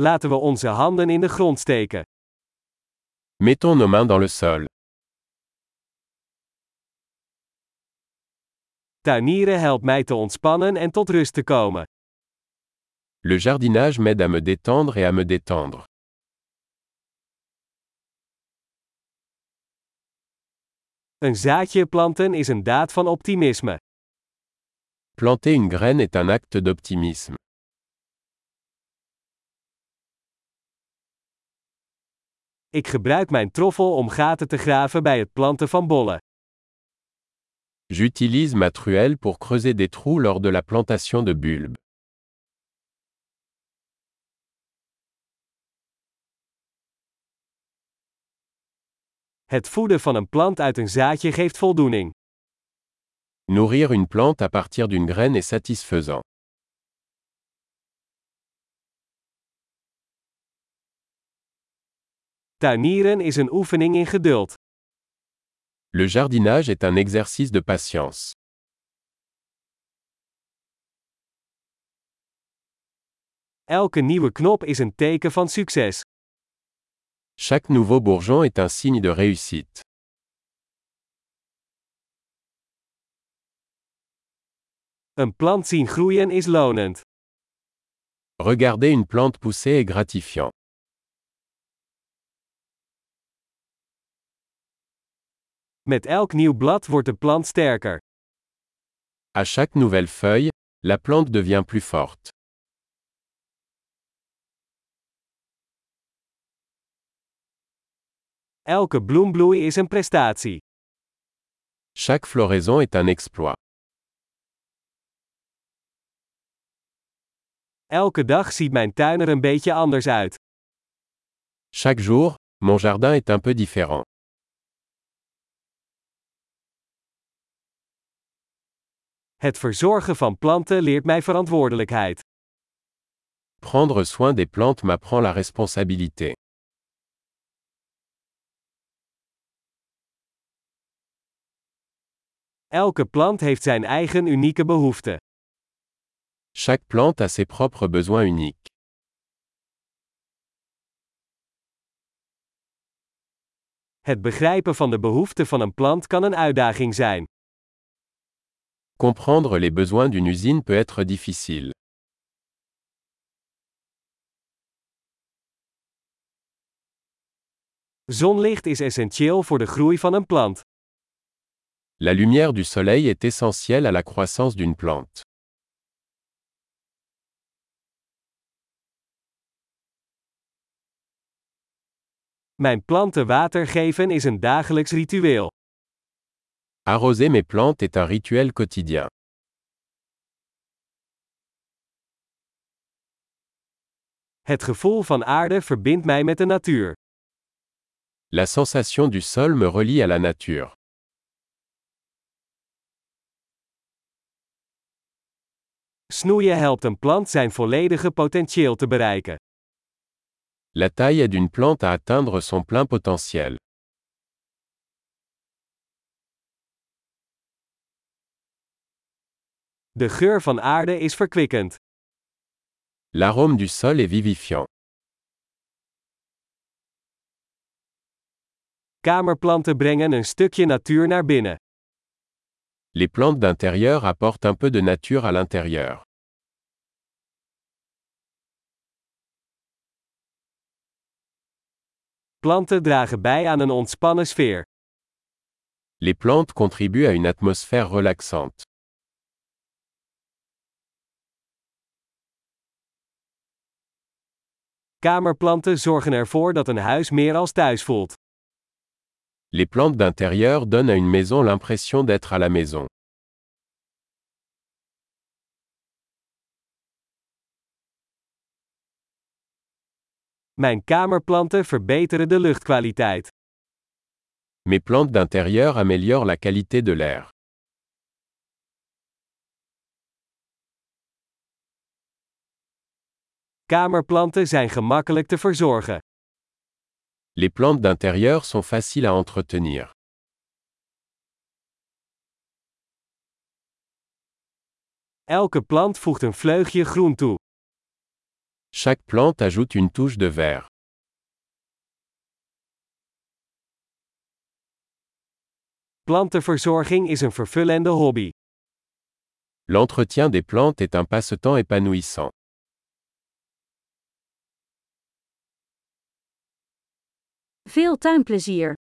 Laten we onze handen in de grond steken. Mettons nos mains dans le sol. Tuinieren helpt mij te ontspannen en tot rust te komen. Le jardinage m'aide à me détendre et à me détendre. Een zaadje planten is een daad van optimisme. Planter une graine est un acte d'optimisme. Ik gebruik mijn troffel om gaten te graven bij het planten van bollen. J'utilise ma truelle pour creuser des trous lors de la plantation de bulbes. Het voeden van een plant uit een zaadje geeft voldoening. Nourrir une plante à partir d'une graine est satisfaisant. Tuinieren is een oefening in geduld. Le jardinage est un exercice de patience. Elke nieuwe knop is een teken van succes. Chaque nouveau bourgeon est un signe de réussite. Een plant zien groeien is lonend. Regarder une plante pousser est gratifiant. Met elk nieuw blad wordt de plant sterker. À chaque nouvelle feuille, la plante devient plus forte. Elke bloembloei is een prestatie. Chaque floraison est un exploit. Elke dag ziet mijn tuin er een beetje anders uit. Chaque jour, mon jardin est un peu différent. Het verzorgen van planten leert mij verantwoordelijkheid. Prendre soin des plantes m'apprend la responsabilité. Elke plant heeft zijn eigen unieke behoeften. Chaque plante a ses propres besoins uniques. Het begrijpen van de behoeften van een plant kan een uitdaging zijn. Comprendre les besoins d'une usine peut être difficile. Zonlicht is essentieel voor de groei van een plant. La lumière du soleil est essentielle à la croissance d'une plante. Mijn planten water geven is een dagelijks ritueel. Arroser mes plantes est un rituel quotidien. Het gevoel van aarde verbindt mij met de natuur. La sensation du sol me relie à la nature. Snoeien helpt een plant zijn volledige potentieel te bereiken. La taille aide une plante à atteindre son plein potentiel. De geur van aarde is verkwikkend. L'arôme du sol est vivifiant. Kamerplanten brengen een stukje natuur naar binnen. Les plantes d'intérieur apportent un peu de nature à l'intérieur. Planten dragen bij aan een ontspannen sfeer. Les plantes contribuent à une atmosphère relaxante. Kamerplanten zorgen ervoor dat een huis meer als thuis voelt. Les plantes d'intérieur donnent à une maison l'impression d'être à la maison. Mijn kamerplanten verbeteren de luchtkwaliteit. Mes plantes d'intérieur améliorent la qualité de l'air. Kamerplanten zijn gemakkelijk te verzorgen. Les plantes d'intérieur sont faciles à entretenir. Elke plant voegt een vleugje groen toe. Chaque plante ajoute une touche de vert. Plantenverzorging is een vervullende hobby. L'entretien des plantes est un passe-temps épanouissant. Veel tuinplezier!